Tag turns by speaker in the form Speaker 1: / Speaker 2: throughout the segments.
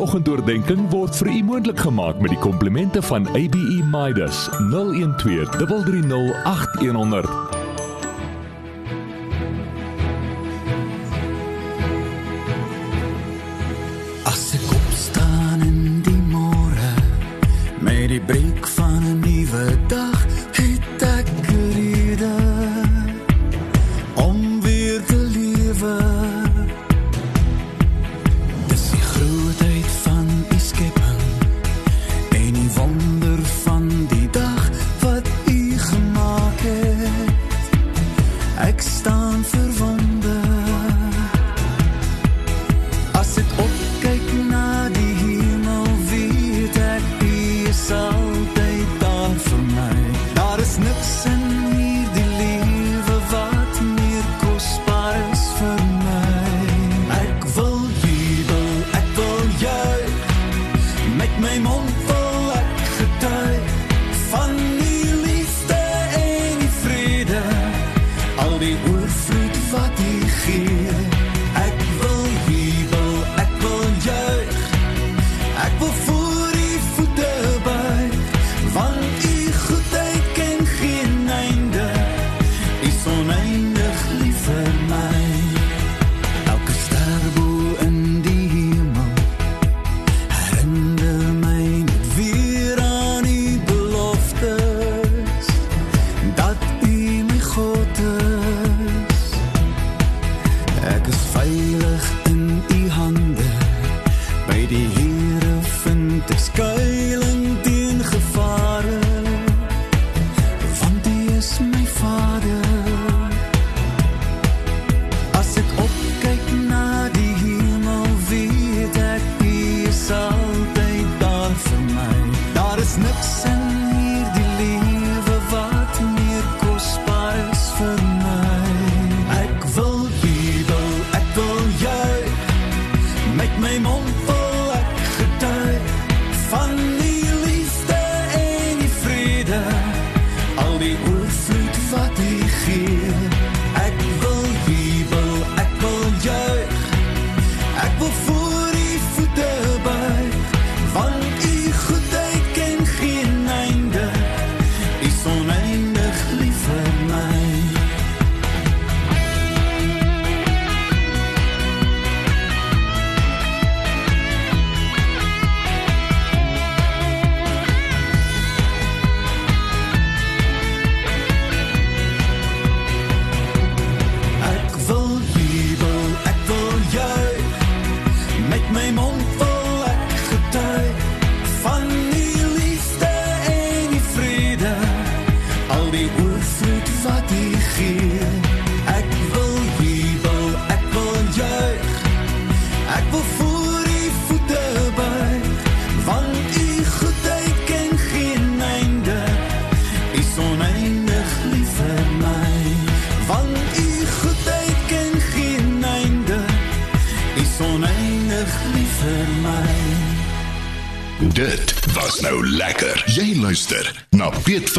Speaker 1: oggendoordenkings word vir u moontlik gemaak met die komplimente van ABE Midas 012 330 8100.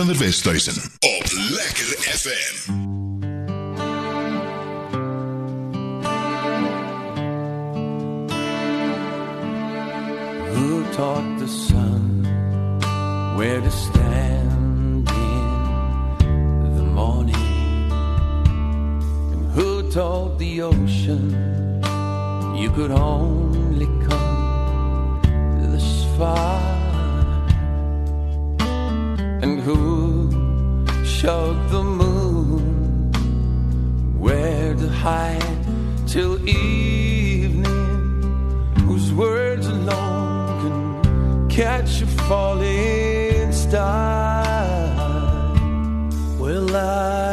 Speaker 2: Van der Westhuizen op Lekker FM.
Speaker 3: Who taught the sun where to stand in the morning? And who told the ocean you could only come this far? Showed the moon where to hide till evening, whose words alone can catch a falling star. Well, I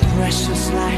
Speaker 3: precious life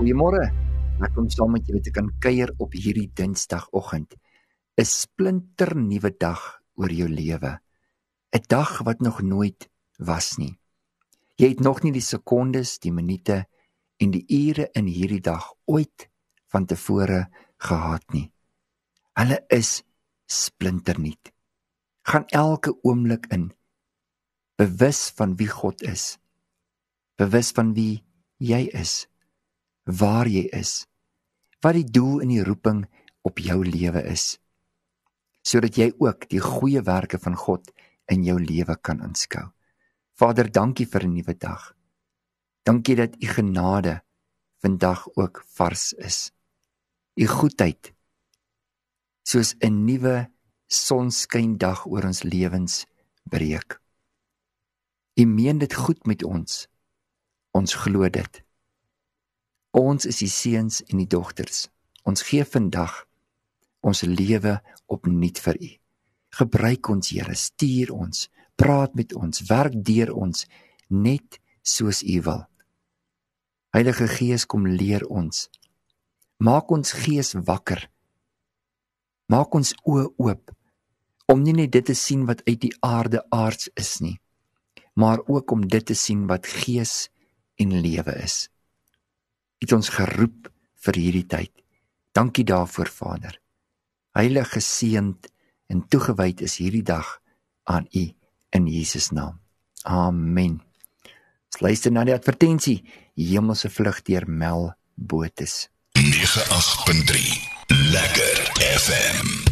Speaker 4: Goeiemôre. Ek kom saam met julle te kan kuier op hierdie Dinsdagoggend. 'n Splinter nuwe dag oor jou lewe. 'n Dag wat nog nooit was nie. Jy het nog nie die sekondes, die minute en die ure in hierdie dag ooit van tevore gehad nie. Hulle is splinternuut. Gaan elke oomblik in bewus van wie God is bewus van wie jy is, waar jy is, wat die doel en die roeping op jou lewe is, sodat jy ook die goeie werke van God in jou lewe kan aanskou. Vader, dankie vir 'n nuwe dag. Dankie dat u genade vandag ook vars is. U goedheid soos 'n nuwe sonskyndag oor ons lewens breek. U meen dit goed met ons. Ons glo dit. Ons is die seuns en die dogters. Ons gee vandag ons lewe opnuut vir U. Gebruik ons, Here, stuur ons, praat met ons, werk deur ons net soos U wil. Heilige Gees, kom leer ons. Maak ons gees wakker. Maak ons oë oop om nie net dit te sien wat uit die aarde aards is nie, maar ook om dit te sien wat gees en lewe is het ons geroep vir hierdie tyd. Dankie daarvoor, Vader. Heilig geseënd en toegewyd is hierdie dag aan U in Jesus naam. Amen. Ons luister na die advertensie Hemelse vlug deur Mel Botes.
Speaker 5: 98.3 Lekker FM.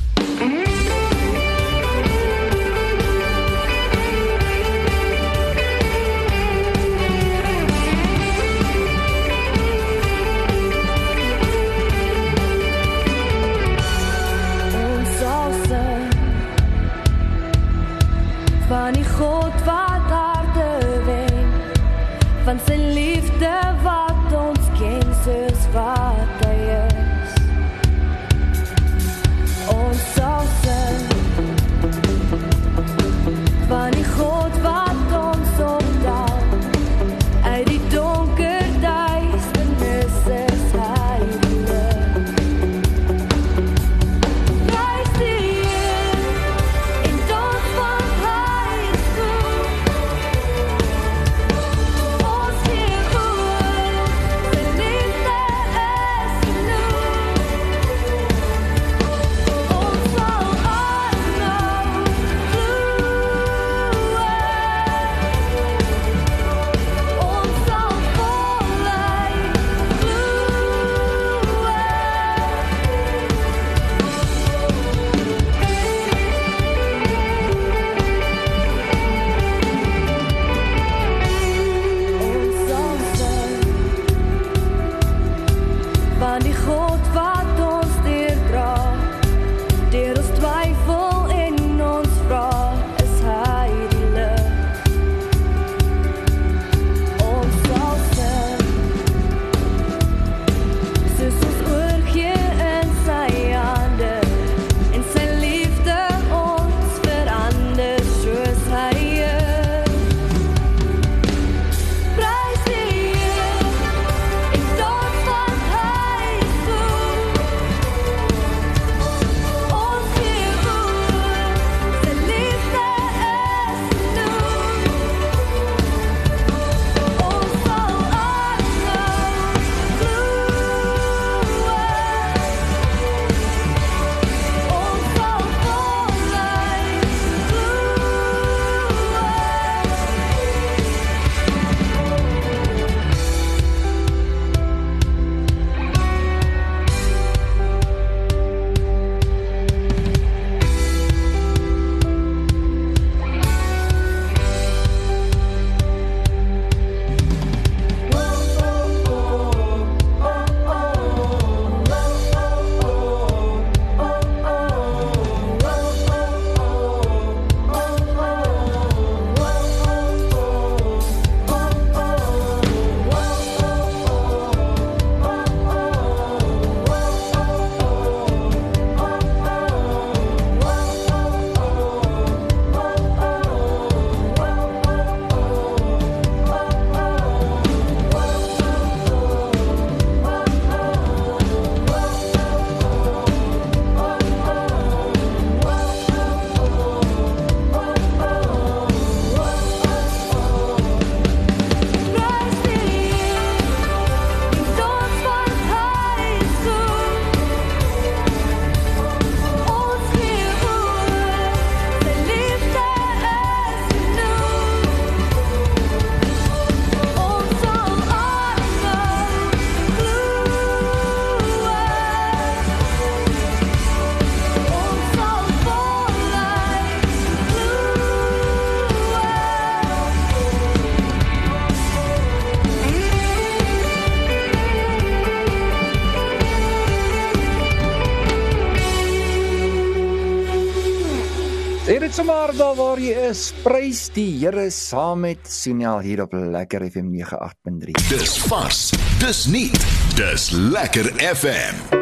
Speaker 6: is prys die
Speaker 4: Here saam met Sunel hier op Lekker FM 98.3.
Speaker 5: Dis vars, dis nuut, dis Lekker FM.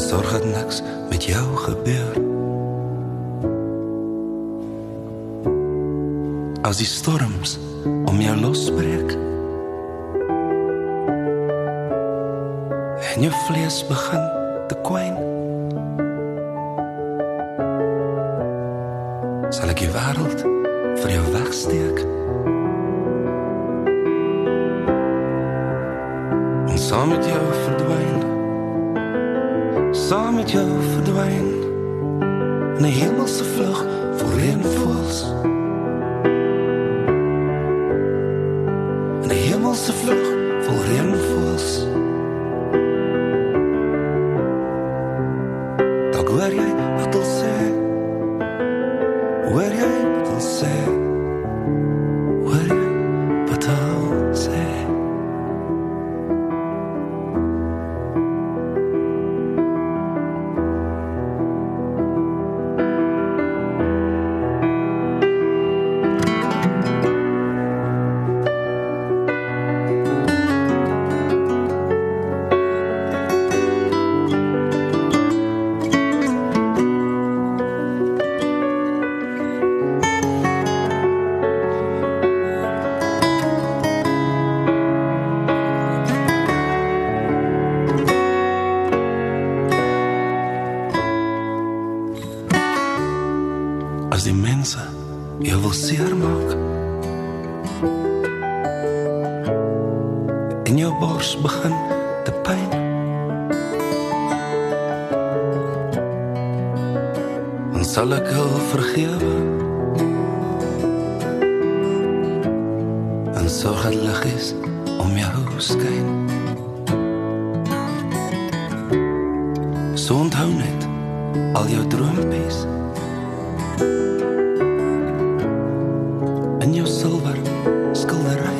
Speaker 7: en sorg dat niks met jou gebeur. As die storms om jou losbreek en jou vlees begin te kwyn, sal ek die wêreld vir jou wegsteek. met jou verdwyn. 'n Hemelse vlug vir reënvoëls. dat sorgend lig is om jou skyn. So onthou net al jou droompies. In jou silwer skildery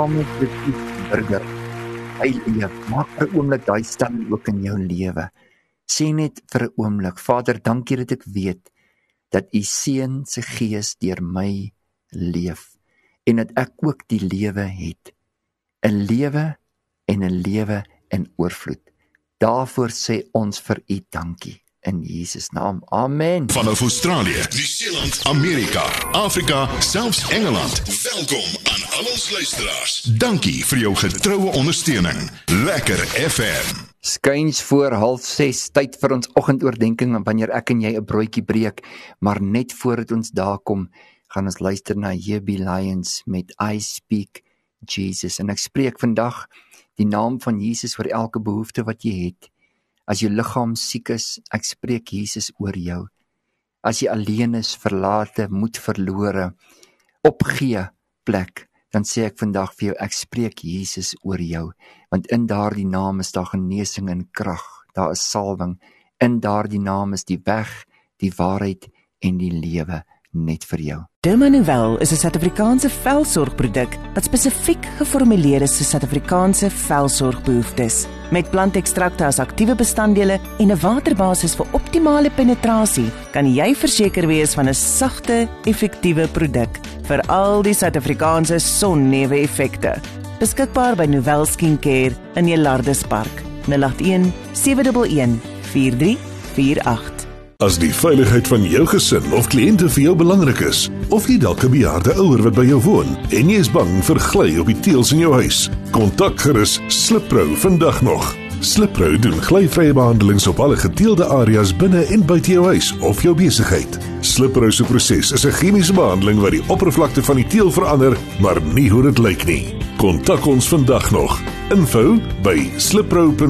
Speaker 7: saam met
Speaker 2: die
Speaker 4: burger. Hy leef. Maak vir 'n oomblik daai stelling ook in jou lewe. Sê net vir 'n oomblik, Vader, dankie dat ek weet dat u seun se gees deur my leef en dat ek ook die lewe het. 'n Lewe en 'n lewe in oorvloed. Daarvoor sê ons vir u dankie in Jesus naam. Amen.
Speaker 2: Vanaf Australië, Nieu-Seeland, Amerika, Afrika, selfs Engeland. Welkom aan al ons luisteraars. Dankie vir jou getroue ondersteuning. Lekker FM.
Speaker 4: Skuins voor 06:30 tyd vir ons oggendoordenkings wanneer ek en jy 'n broodjie breek, maar net voordat ons daar kom, gaan ons luister na JB Lions met I Speak Jesus en ek spreek vandag die naam van Jesus vir elke behoefte wat jy het. As jou liggaam siek is, ek spreek Jesus oor jou. As jy alleen is, verlate, moed verlore, opgee plek, dan sê ek vandag vir jou, ek spreek Jesus oor jou, want in daardie naam is daar genesing en krag. Daar is salwing. In daardie naam is die weg, die waarheid en die lewe net vir jou.
Speaker 8: Dermanuvel is 'n Suid-Afrikaanse velsorgproduk wat spesifiek geformuleer is vir Suid-Afrikaanse velsorgbehoeftes. Met plantekstrakte as aktiewe bestanddele en 'n waterbasis vir optimale penetrasie, kan jy verseker wees van 'n sagte, effektiewe produk vir al die Suid-Afrikaanse sonnewe-effekte. Beskikbaar by Novell Skincare in Jelardus Park. 081 711 4348
Speaker 9: As die veiligheid van jou gesin of kliënte vir jou belangrik is, of jy dalk 'n bejaarde ouer wat by jou woon en jy is bang vir gly op die teëls in jou huis, kontak gerus Slippro vandag nog. Slippro doen glyvrye behandelings op alle gedeelde areas binne en buite jou huis of jou besigheid. Slippro se proses is 'n chemiese behandeling wat die oppervlakte van die teel verander, maar nie hoe dit lyk nie. Kontak ons vandag nog. Info by slippro.co.za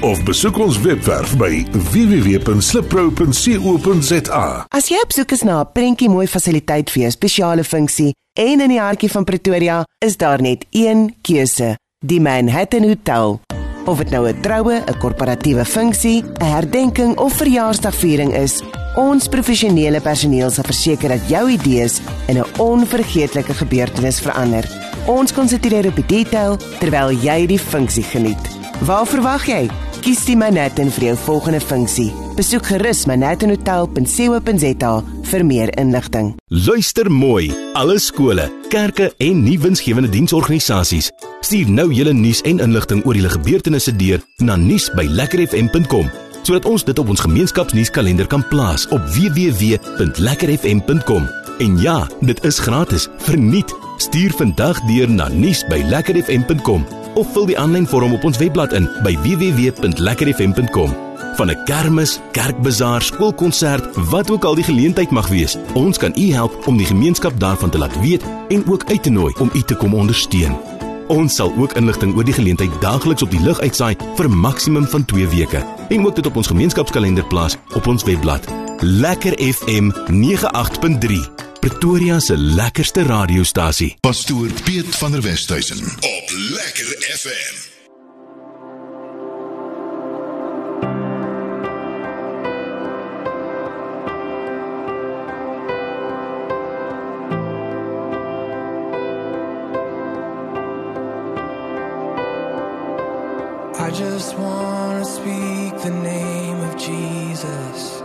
Speaker 9: of besoek ons webwerf by www.slippro.co.za.
Speaker 8: As jy op soek is na 'n prentjie mooi fasiliteit vir jou spesiale funksie en in die hartjie van Pretoria, is daar net een keuse: die Manhattan Hotel. Of dit nou 'n troue, 'n korporatiewe funksie, 'n herdenking of verjaarsdagviering is, ons professionele personeel sal verseker dat jou idees in 'n onvergeetlike gebeurtenis verander. Ons konsentreer op die detail terwyl jy die funksie geniet. Waar verwag jy? Kies die Manhattan vir jou volgende funksie. Besoek gerus manhattanhotel.co.za vir meer inligting.
Speaker 10: Luister mooi. Alle skole, kerke en nie winsgewende diensorganisasies stuur nou julle nuus en inligting oor julle gebeurtenisse deur na nuus@lekkerfm.com sodat ons dit op ons gemeenskapsnuuskalender kan plaas op www.lekkerfm.com. En ja, dit is gratis, verniet. Stuur vandag deur na nuus@lekkerfm.com of vul die aanlyn vorm op ons webblad in by www.lekkerfm.com. Van 'n kermis, kerkbazaar, skoolkonsert, wat ook al die geleentheid mag wees, ons kan u help om die gemeenskap daarvan te laat weet en ook uit te nooi om u te kom ondersteun. Ons sal ook inligting oor die geleentheid daagliks op die lug uitsaai vir 'n maksimum van 2 weke en ook dit op ons gemeenskapskalender plaas op ons webblad. Lekker FM 98.3 Pretoria se lekkerste radiostasie.
Speaker 2: Pastoor Piet van der Westhuizen op Lekker FM.
Speaker 3: I just want to speak the name of Jesus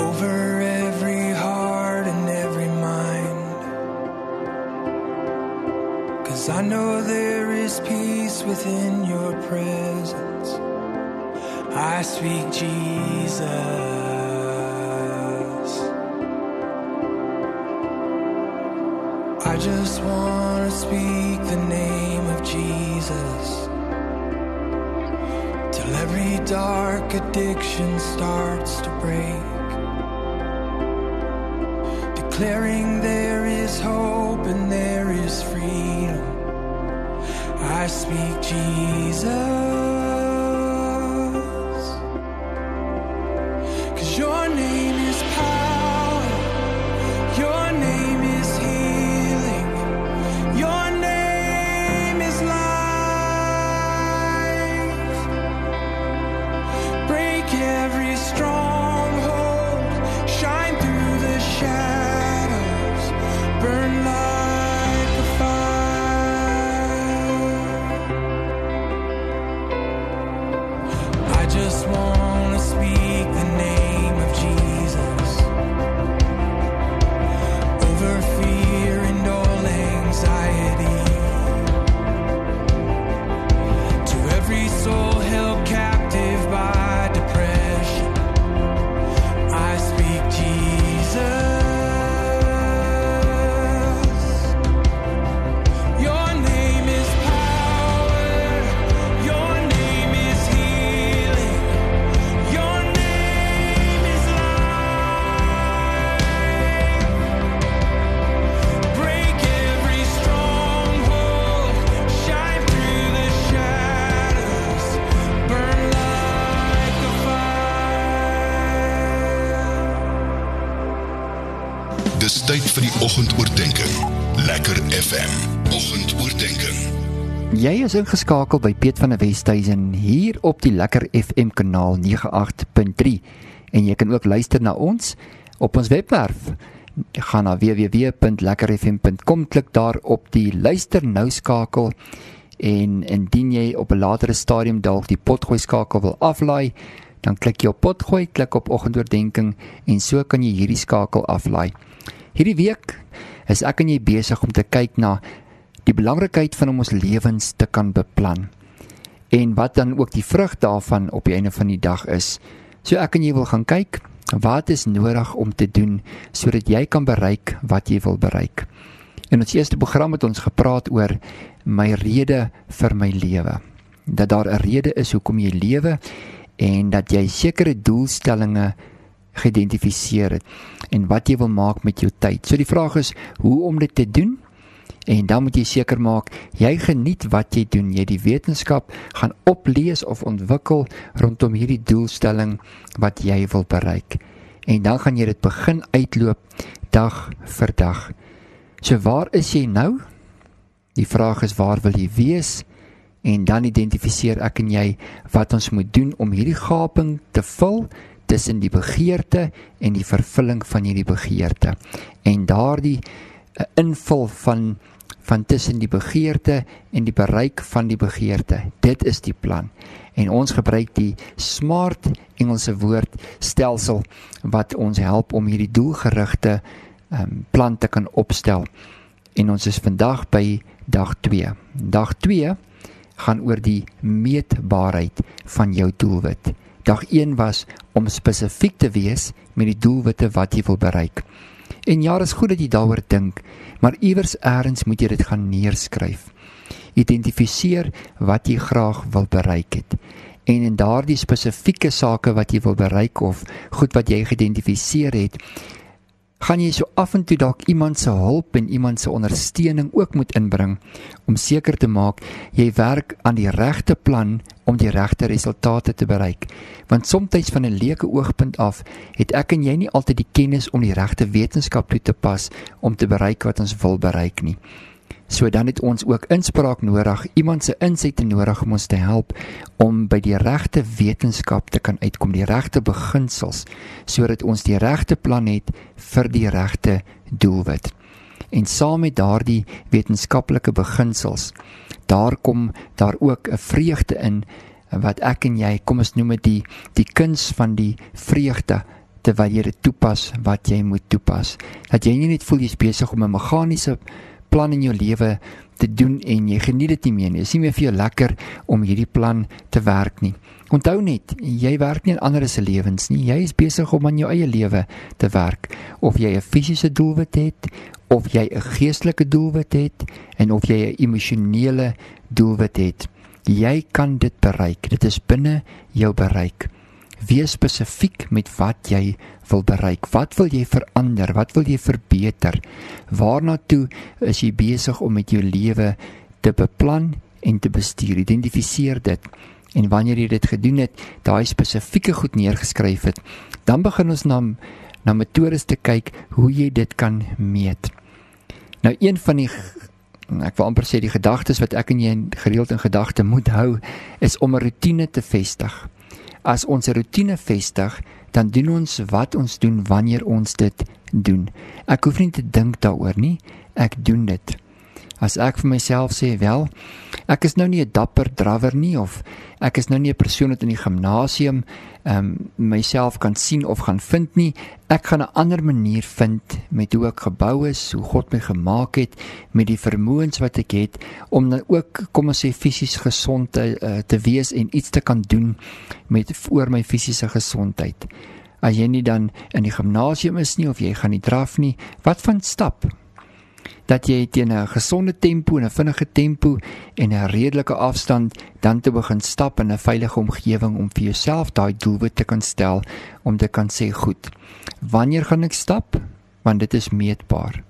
Speaker 3: over every Cause I know there is peace within your presence. I speak Jesus. I just want to speak the name of Jesus till every dark addiction starts to break. Declaring there is hope and there is freedom. I speak Jesus.
Speaker 2: Oggendoordenkings. Lekker FM. Oggendoordenkings.
Speaker 4: Jy is ingeskakel by Piet van der Westhuizen hier op die Lekker FM kanaal 98.3 en jy kan ook luister na ons op ons webwerf. Gaan na www.lekkerfm.com klik daar op die luister nou skakel en indien jy op 'n latere stadium dalk die potgooi skakel wil aflaai, dan klik jy op potgooi, klik op oggendoordenkings en so kan jy hierdie skakel aflaai. Hierdie week is ek en jy besig om te kyk na die belangrikheid van om ons lewens te kan beplan. En wat dan ook die vrug daarvan op die einde van die dag is. So ek en jy wil gaan kyk wat is nodig om te doen sodat jy kan bereik wat jy wil bereik. In ons eerste program het ons gepraat oor my rede vir my lewe. Dat daar 'n rede is hoekom jy lewe en dat jy sekere doelstellings geïdentifiseer het en wat jy wil maak met jou tyd. So die vraag is hoe om dit te doen? En dan moet jy seker maak jy geniet wat jy doen. Jy die wetenskap gaan oplees of ontwikkel rondom hierdie doelstelling wat jy wil bereik. En dan gaan jy dit begin uitloop dag vir dag. So waar is jy nou? Die vraag is waar wil jy wees? En dan identifiseer ek en jy wat ons moet doen om hierdie gaping te vul tussen die begeerte en die vervulling van hierdie begeerte. En daardie uh, invul van van tussen die begeerte en die bereik van die begeerte. Dit is die plan. En ons gebruik die smart Engelse woord stelsel wat ons help om hierdie doelgerigte um, plan te kan opstel. En ons is vandag by dag 2. Dag 2 gaan oor die meetbaarheid van jou doelwit. Dag 1 was om spesifiek te wees met die doelwitte wat jy wil bereik. En ja, is goed dat jy daaroor dink, maar iewers eers moet jy dit gaan neerskryf. Identifiseer wat jy graag wil bereik het. En in daardie spesifieke sake wat jy wil bereik of goed wat jy geïdentifiseer het, gaan jy so af en toe dalk iemand se hulp en iemand se ondersteuning ook moet inbring om seker te maak jy werk aan die regte plan om die regte resultate te bereik. Want soms van 'n leuke oogpunt af het ek en jy nie altyd die kennis om die regte wetenskap toe te pas om te bereik wat ons wil bereik nie. So dan het ons ook inspraak nodig, iemand se insette nodig om ons te help om by die regte wetenskap te kan uitkom, die regte beginsels sodat ons die regte plan het vir die regte doelwit. En saam met daardie wetenskaplike beginsels, daar kom daar ook 'n vreugde in wat ek en jy, kom ons noem dit die die kuns van die vreugde terwyl jy dit toepas wat jy moet toepas. Dat jy nie net voel jy's besig om 'n meganiese plan in jou lewe te doen en jy geniet dit nie meer nie. Dit is nie meer vir jou lekker om hierdie plan te werk nie. Onthou net, jy werk nie in ander se lewens nie. Jy is besig om aan jou eie lewe te werk. Of jy 'n fisiese doelwit het, of jy 'n geestelike doelwit het en of jy 'n emosionele doelwit het. Jy kan dit bereik. Dit is binne jou bereik. Wees spesifiek met wat jy wil bereik. Wat wil jy verander? Wat wil jy verbeter? Waarna toe is jy besig om met jou lewe te beplan en te bestuur? Identifiseer dit. En wanneer jy dit gedoen het, daai spesifieke goed neergeskryf het, dan begin ons na na metodes te kyk hoe jy dit kan meet. Nou een van die ek wil amper sê die gedagtes wat ek en jy gereeld in gedagte moet hou is om 'n rotine te vestig as ons 'n rotine vestig, dan doen ons wat ons doen wanneer ons dit doen. Ek hoef nie te dink daaroor nie, ek doen dit. As ek vir myself sê, wel, ek is nou nie 'n dapper drawer nie of ek is nou nie 'n persoon wat in die gimnasium ehm um, myself kan sien of gaan vind nie. Ek gaan 'n ander manier vind met hoe ek gebou is, hoe God my gemaak het, met die vermoëns wat ek het om dan ook kom ons sê fisies gesond te uh, te wees en iets te kan doen met voor my fisiese gesondheid. As jy nie dan in die gimnasium is nie of jy gaan nie draf nie, wat van stap? Dat jy teen 'n gesonde tempo en 'n vinnige tempo en 'n redelike afstand dan te begin stap in 'n veilige omgewing om vir jouself daai doelwit te kan stel om te kan sê goed. Wanneer gaan ek stap? Want dit is meetbaar.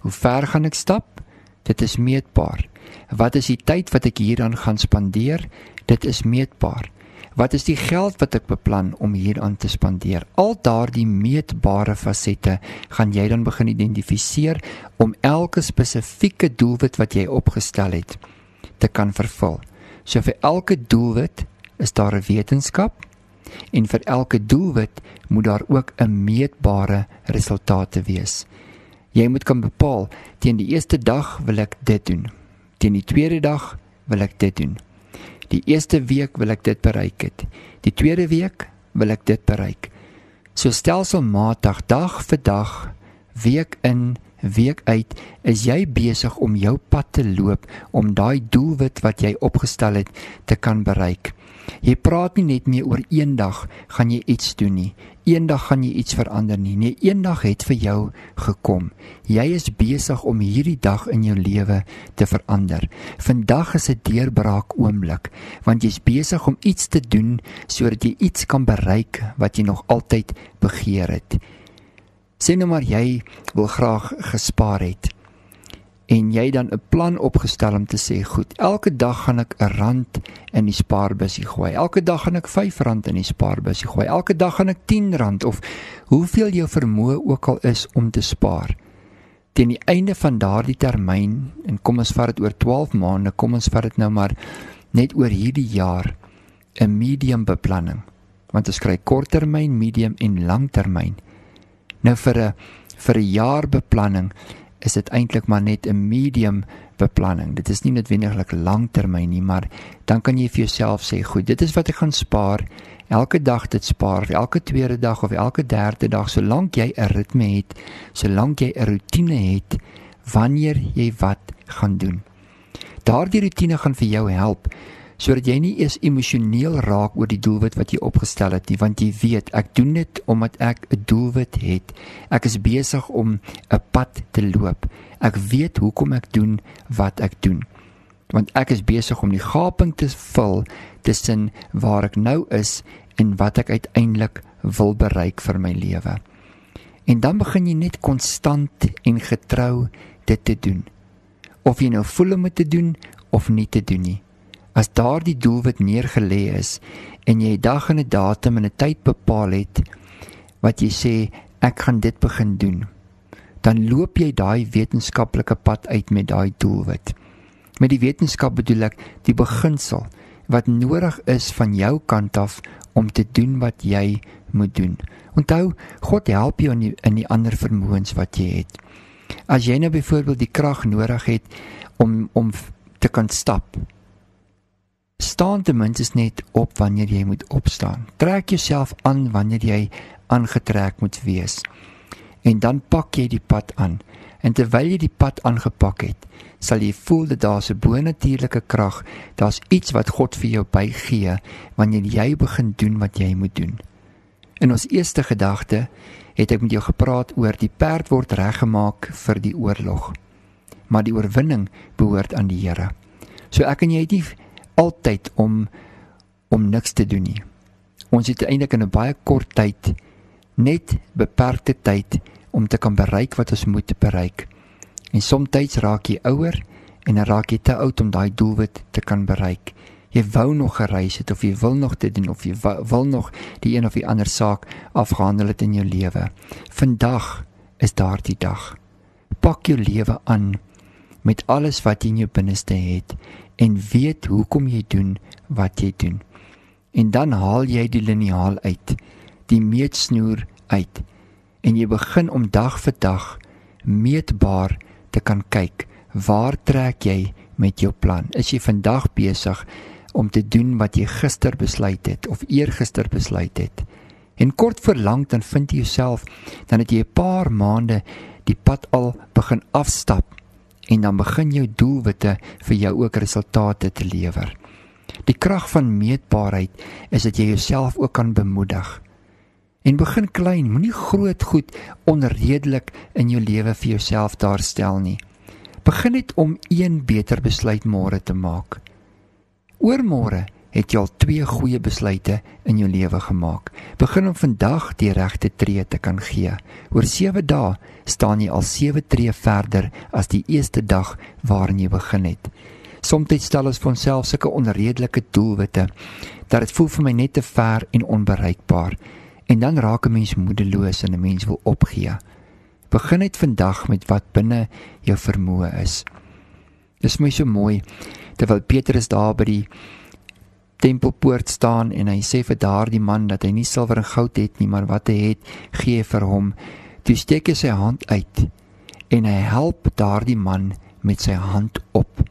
Speaker 4: Hoe ver gaan ek stap? Dit is meetbaar. Wat is die tyd wat ek hieraan gaan spandeer? Dit is meetbaar. Wat is die geld wat ek beplan om hieraan te spandeer? Al daardie meetbare fasette gaan jy dan begin identifiseer om elke spesifieke doelwit wat jy opgestel het te kan vervul. So vir elke doelwit is daar 'n wetenskap en vir elke doelwit moet daar ook 'n meetbare resultaat te wees. Jy moet kan bepaal teen die eerste dag wil ek dit doen. Teen die tweede dag wil ek dit doen. Die eerste week wil ek dit bereik het. Die tweede week wil ek dit bereik. So stelselmatig dag vir dag, week in, week uit, is jy besig om jou pad te loop om daai doelwit wat jy opgestel het te kan bereik. Jy praat nie net meer oor eendag gaan jy iets doen nie. Eendag gaan jy iets verander nie. Nee, eendag het vir jou gekom. Jy is besig om hierdie dag in jou lewe te verander. Vandag is 'n deurbraak oomblik want jy's besig om iets te doen sodat jy iets kan bereik wat jy nog altyd begeer het. Sê nou maar jy wil graag gespaar het en jy dan 'n plan opgestel om te sê, "Goed, elke dag gaan ek 'n rand in die spaarbusie gooi. Elke dag gaan ek R5 in die spaarbusie gooi. Elke dag gaan ek R10 of hoeveel jou vermoë ook al is om te spaar." Teen die einde van daardie termyn, en kom ons vat dit oor 12 maande, kom ons vat dit nou maar net oor hierdie jaar, 'n medium beplanning. Want ons kry korttermyn, medium en langtermyn. Nou vir 'n vir 'n jaar beplanning is dit eintlik maar net 'n medium beplanning. Dit is nie noodwendig langtermyn nie, maar dan kan jy vir jouself sê, goed, dit is wat ek gaan spaar elke dag dit spaar, elke tweede dag of elke derde dag, solank jy 'n ritme het, solank jy 'n rotine het wanneer jy wat gaan doen. Daardie rotine gaan vir jou help sodat jy nie eers emosioneel raak oor die doelwit wat jy opgestel het nie want jy weet ek doen dit omdat ek 'n doelwit het. Ek is besig om 'n pad te loop. Ek weet hoekom ek doen wat ek doen. Want ek is besig om die gaping te vul tussen waar ek nou is en wat ek uiteindelik wil bereik vir my lewe. En dan begin jy net konstant en getrou dit te doen. Of jy nou voel om dit te doen of nie te doen nie As daardie doelwit neergelê is en jy 'n dag en 'n datum en 'n tyd bepaal het wat jy sê ek gaan dit begin doen, dan loop jy daai wetenskaplike pad uit met daai doelwit. Met die wetenskap bedoel ek die beginsel wat nodig is van jou kant af om te doen wat jy moet doen. Onthou, God help jou in die, in die ander vermoëns wat jy het. As jy nou byvoorbeeld die krag nodig het om om te kan stap, staan ten minste net op wanneer jy moet opstaan. Trek jouself aan wanneer jy aangetrek moet wees. En dan pak jy die pad aan. En terwyl jy die pad aangepak het, sal jy voel dat daar 'n bonatuurlike krag, daar's iets wat God vir jou bygee wanneer jy begin doen wat jy moet doen. In ons eerste gedagte het ek met jou gepraat oor die perd word reggemaak vir die oorlog. Maar die oorwinning behoort aan die Here. So ek en jy het nie altyd om om niks te doen nie. Ons het eintlik in 'n baie kort tyd net beperkte tyd om te kan bereik wat ons moet bereik. En soms raak jy ouer en dan raak jy te oud om daai doelwit te kan bereik. Jy wou nog gereis het of jy wil nog dit doen of jy wil nog die een of die ander saak afgehandel het in jou lewe. Vandag is daardie dag. Pak jou lewe aan met alles wat jy in jou binneste het en weet hoekom jy doen wat jy doen. En dan haal jy die liniaal uit, die meetsnoer uit en jy begin om dag vir dag meetbaar te kan kyk, waar trek jy met jou plan? Is jy vandag besig om te doen wat jy gister besluit het of eergister besluit het? En kort voor lank dan vind jy jouself dan het jy 'n paar maande die pad al begin afstap en dan begin jou doelwitte vir jou ook resultate te lewer. Die krag van meetbaarheid is dat jy jouself ook kan bemoedig. En begin klein, moenie groot goed onredelik in jou lewe vir jouself daarstel nie. Begin net om een beter besluit môre te maak. Oormôre het jy al twee goeie besluite in jou lewe gemaak. Begin om vandag die regte tree te kan gee. Oor 7 dae staan jy al 7 tree verder as die eerste dag waarin jy begin het. Somstyds stel ons vir onsself sulke onredelike doelwitte dat dit voel vir my net te ver en onbereikbaar. En dan raak 'n mens moedeloos en 'n mens wil opgee. Begin net vandag met wat binne jou vermoë is. Dis my so mooi terwyl Petrus daar by die tempelpoort staan en hy sê vir daardie man dat hy nie silwer en goud het nie, maar wat hy het, gee vir hom. Toe steek hy sy hand uit en hy help daardie man met sy hand op.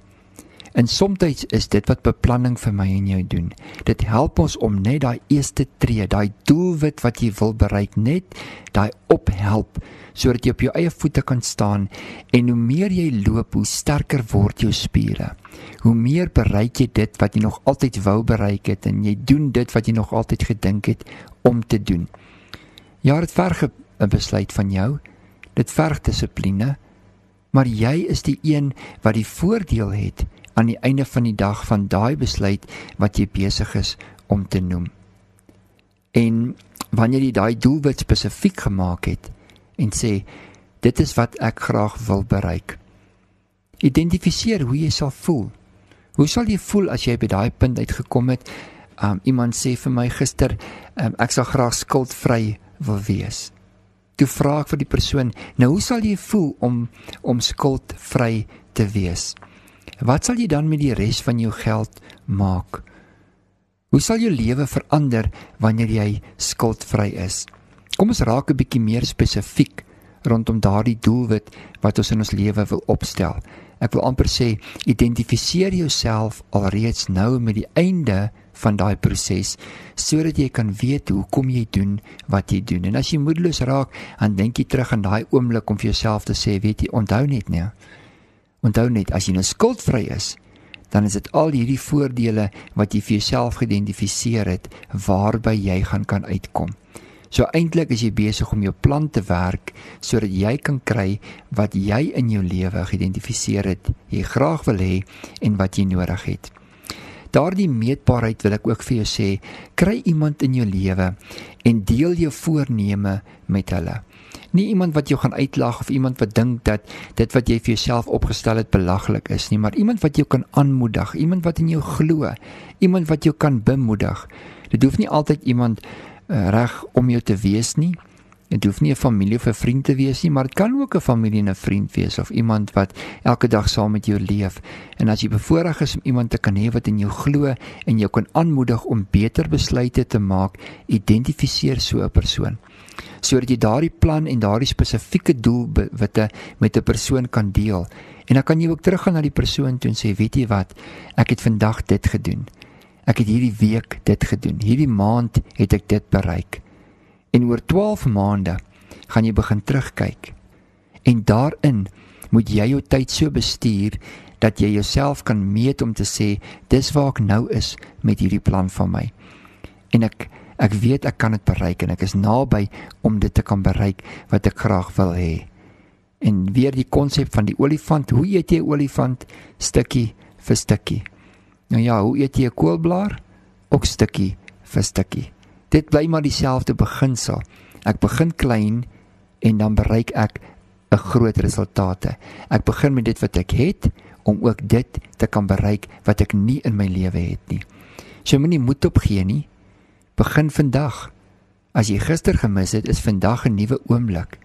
Speaker 4: En soms is dit wat beplanning vir my en jou doen. Dit help ons om net daai eerste tree, daai doelwit wat jy wil bereik, net daai ophelp sodat jy op jou eie voete kan staan en hoe meer jy loop, hoe sterker word jou spiere. Hoe meer bereik jy dit wat jy nog altyd wou bereik het en jy doen dit wat jy nog altyd gedink het om te doen. Ja, dit verg 'n besluit van jou. Dit verg dissipline, maar jy is die een wat die voordeel het aan die einde van die dag van daai besluit wat jy besig is om te noem. En wanneer jy daai doelwit spesifiek gemaak het en sê dit is wat ek graag wil bereik. Identifiseer hoe jy sal voel. Hoe sal jy voel as jy by daai punt uitgekom het? Um iemand sê vir my gister, um, ek sal graag skuldvry wil wees. Toe vra ek vir die persoon, nou hoe sal jy voel om om skuldvry te wees? Wat sal jy dan met die res van jou geld maak? Hoe sal jou lewe verander wanneer jy skuldvry is? Kom ons raak 'n bietjie meer spesifiek rondom daardie doelwit wat ons in ons lewe wil opstel. Ek wil amper sê identifiseer jouself alreeds nou met die einde van daai proses sodat jy kan weet hoe kom jy doen wat jy doen. En as jy moedeloos raak, dan dink jy terug aan daai oomblik om vir jouself te sê, weet jy, onthou net nee. Onthou net as jy nou skuldvry is, dan is dit al hierdie voordele wat jy vir jouself geïdentifiseer het waarby jy gaan kan uitkom. So eintlik is jy besig om jou plan te werk sodat jy kan kry wat jy in jou lewe geïdentifiseer het, jy graag wil hê en wat jy nodig het. Daardie meetbaarheid wil ek ook vir jou sê, kry iemand in jou lewe en deel jou voorneme met hulle. Nie iemand wat jou gaan uitlag of iemand wat dink dat dit wat jy vir jouself opgestel het belaglik is nie, maar iemand wat jou kan aanmoedig, iemand wat in jou glo, iemand wat jou kan bemoedig. Dit hoef nie altyd iemand uh, reg om jou te wees nie. Dit hoef nie 'n familie of 'n vriend te wees nie, maar dit kan ook 'n familie en 'n vriend wees of iemand wat elke dag saam met jou leef. En as jy bevoorreg is om iemand te kan hê wat in jou glo en jou kan aanmoedig om beter besluite te maak, identifiseer so 'n persoon. Sodat jy daardie plan en daardie spesifieke doelwitte met 'n persoon kan deel. En dan kan jy ook teruggaan na die persoon toe en sê, "Weet jy wat? Ek het vandag dit gedoen." Ek het hierdie week dit gedoen. Hierdie maand het ek dit bereik. En oor 12 maande gaan jy begin terugkyk. En daarin moet jy jou tyd so bestuur dat jy jouself kan meet om te sê dis waar ek nou is met hierdie plan van my. En ek ek weet ek kan dit bereik en ek is naby om dit te kan bereik wat ek graag wil hê. En weer die konsep van die olifant, hoe eet jy 'n olifant stukkie vir stukkie? Nou ja, hoe eet jy 'n koolblaar? Ook stukkie vir stukkie. Dit bly maar dieselfde beginsel. Ek begin klein en dan bereik ek 'n groot resultate. Ek begin met dit wat ek het om ook dit te kan bereik wat ek nie in my lewe het nie. So jy moenie moed opgee nie. Begin vandag. As jy gister gemis het, is vandag 'n nuwe oomblik.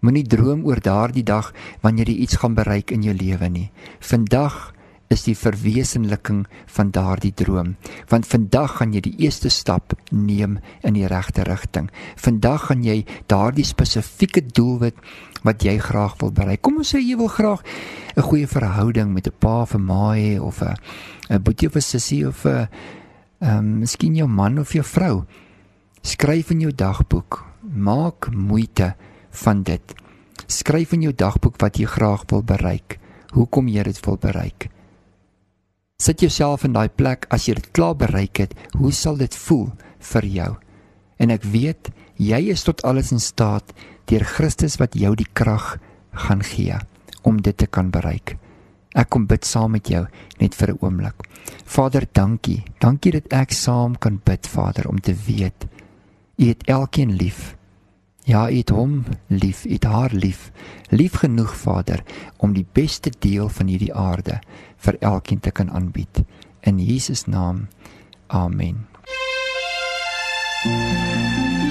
Speaker 4: Moenie droom oor daardie dag wanneer jy iets gaan bereik in jou lewe nie. Vandag is die verwesenliking van daardie droom. Want vandag gaan jy die eerste stap neem in die regte rigting. Vandag gaan jy daardie spesifieke doelwit wat jy graag wil bereik. Kom ons sê jy wil graag 'n goeie verhouding met 'n pa of 'n ma hê of 'n 'n boetie of 'n sussie of 'n ehm um, miskien jou man of jou vrou. Skryf in jou dagboek. Maak moeite van dit. Skryf in jou dagboek wat jy graag wil bereik. Hoekom jy dit wil bereik? Sit jouself in daai plek as jy dit klaar bereik het, hoe sal dit voel vir jou? En ek weet jy is tot alles in staat deur Christus wat jou die krag gaan gee om dit te kan bereik. Ek kom bid saam met jou net vir 'n oomblik. Vader, dankie. Dankie dat ek saam kan bid, Vader, om te weet U het elkeen lief. Ja, U het hom lief, U het haar lief. Lief genoeg, Vader, om die beste deel van hierdie aarde vir elkeen te kan aanbied. In Jesus naam. Amen.
Speaker 5: I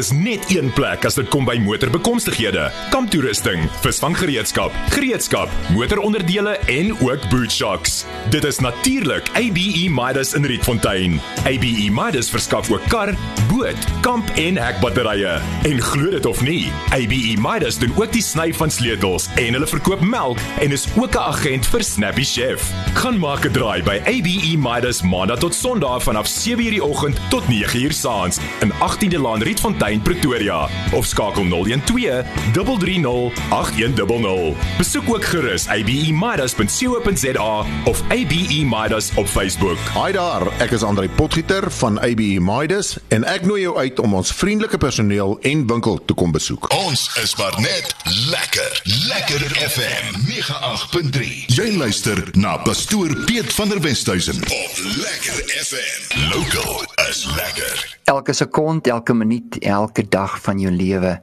Speaker 11: is net een plek as dit kom by motorbekomstighede. Kamptoerusting, visvanggereedskap, gereedskap, motoronderdele en ook boot shocks. Dit is natuurlik ABE Midas in Rietfontein. ABE Midas verskaf ook kar, boot, kamp en hekbatterye. En glo dit of nie, ABE Midas doen ook die sny van sleutels en hulle verkoop melk en is ook 'n agent vir Snappy Chef. Gaan maak 'n draai by ABE Midas maandag tot Sondag vanaf 7:00 die oggend tot 9:00 saans in 18de Laan Riet Rietfontein Pretoria of skakel 012 330 8100. Besoek ook gerus abemidas.co.za of ABE Midas op Facebook.
Speaker 12: Haai daar, ek is Andrei Potgieter van ABE Midas en ek nooi jou uit om ons vriendelike personeel en winkel te kom besoek.
Speaker 2: Ons is maar net lekker. Lekker FM 98.3. Jy luister na pastoor Piet van der Westhuizen op Lekker FM. Local is lekker.
Speaker 4: Elke sekond, elke minuut, elke dag van jou lewe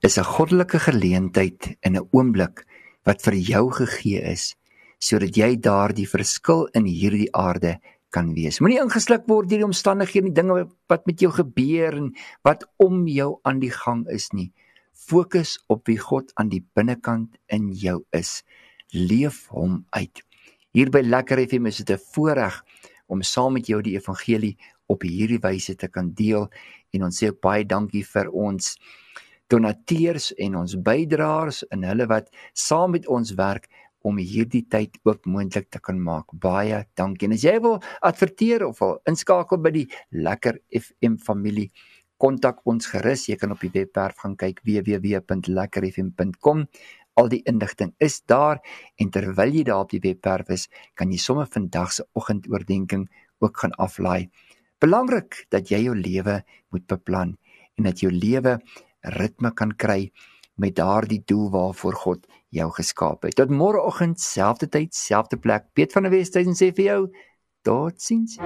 Speaker 4: is 'n goddelike geleentheid in 'n oomblik wat vir jou gegee is sodat jy daardie verskil in hierdie aarde kan wees. Moenie ingesluk word deur die omstandighede en dinge wat met jou gebeur en wat om jou aan die gang is nie. Fokus op wie God aan die binnekant in jou is. Leef hom uit. Hier by Lekker FM is dit 'n voorreg om saam met jou die evangelie op hierdie wyse te kan deel en ons sê ook baie dankie vir ons donateurs en ons bydraers en hulle wat saam met ons werk om hierdie tyd ook moontlik te kan maak. Baie dankie. En as jy wil adverteer of wil inskakel by die Lekker FM familie, kontak ons gerus. Jy kan op die webwerf gaan kyk www.lekkerfm.com. Al die inligting is daar en terwyl jy daar op die webwerf is, kan jy sommer vandag se oggendoordenkings ook gaan aflaai. Belangrik dat jy jou lewe moet beplan en dat jou lewe ritme kan kry met daardie doel waarvoor God jou geskaap het. Tot môreoggend, selfde tyd, selfde plek. Piet van der Westhuizen sê vir jou: Totsiens.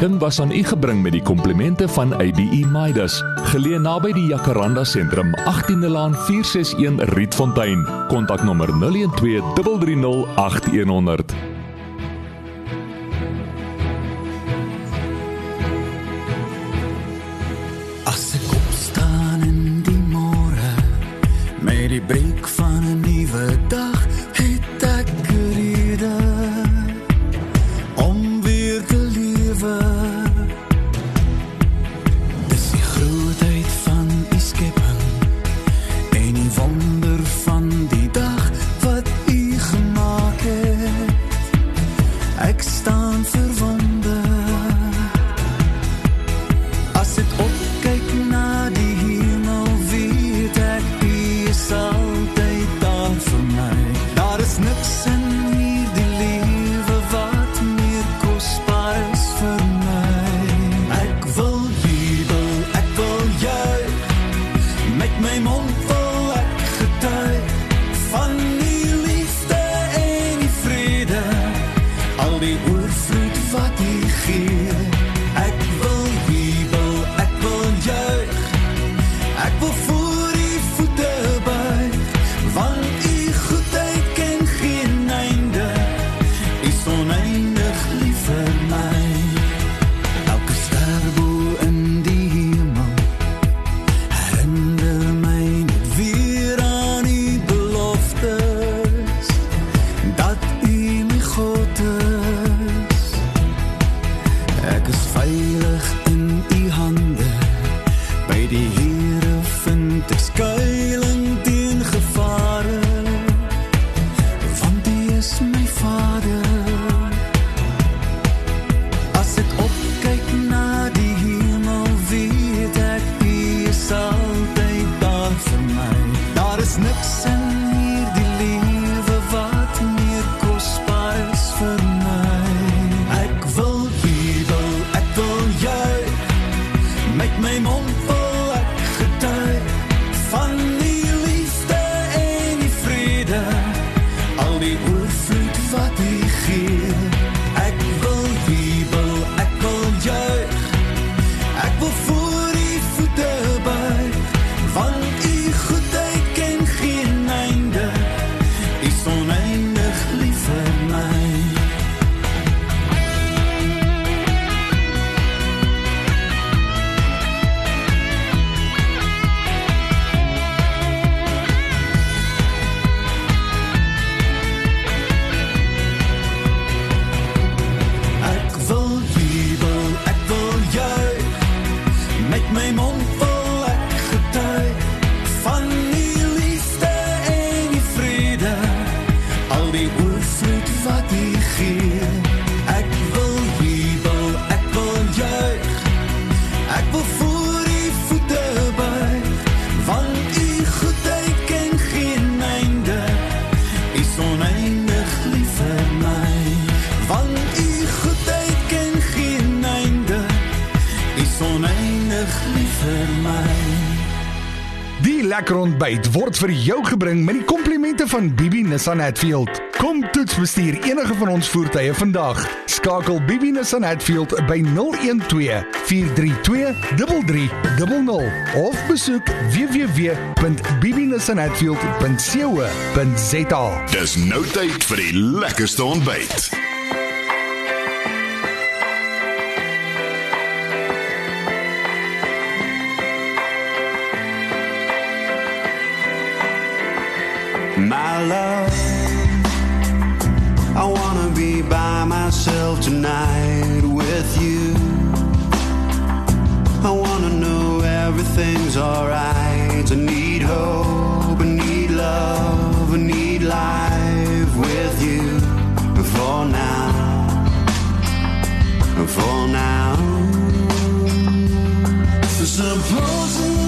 Speaker 1: uitreiking was aan u gebring met die komplimente van ABE Midas, geleë naby die Jacaranda sentrum, 18de laan 461 Rietfontein. Kontak nommer 012 330 8100.
Speaker 13: byt word vir jou gebring met die komplimente van Bibi Nissan Hatfield. Kom toets bestuur enige van ons voertuie vandag. Skakel Bibi Nissan Hatfield by 012 432 3300 of besoek www.bibinassanhatfield.co.za.
Speaker 2: Dis nou tyd vir die lekkerste ontbyt.
Speaker 14: love. I wanna be by myself tonight with you. I wanna know everything's alright. I need hope, I need love, I need life with you. For now, for now. Supposing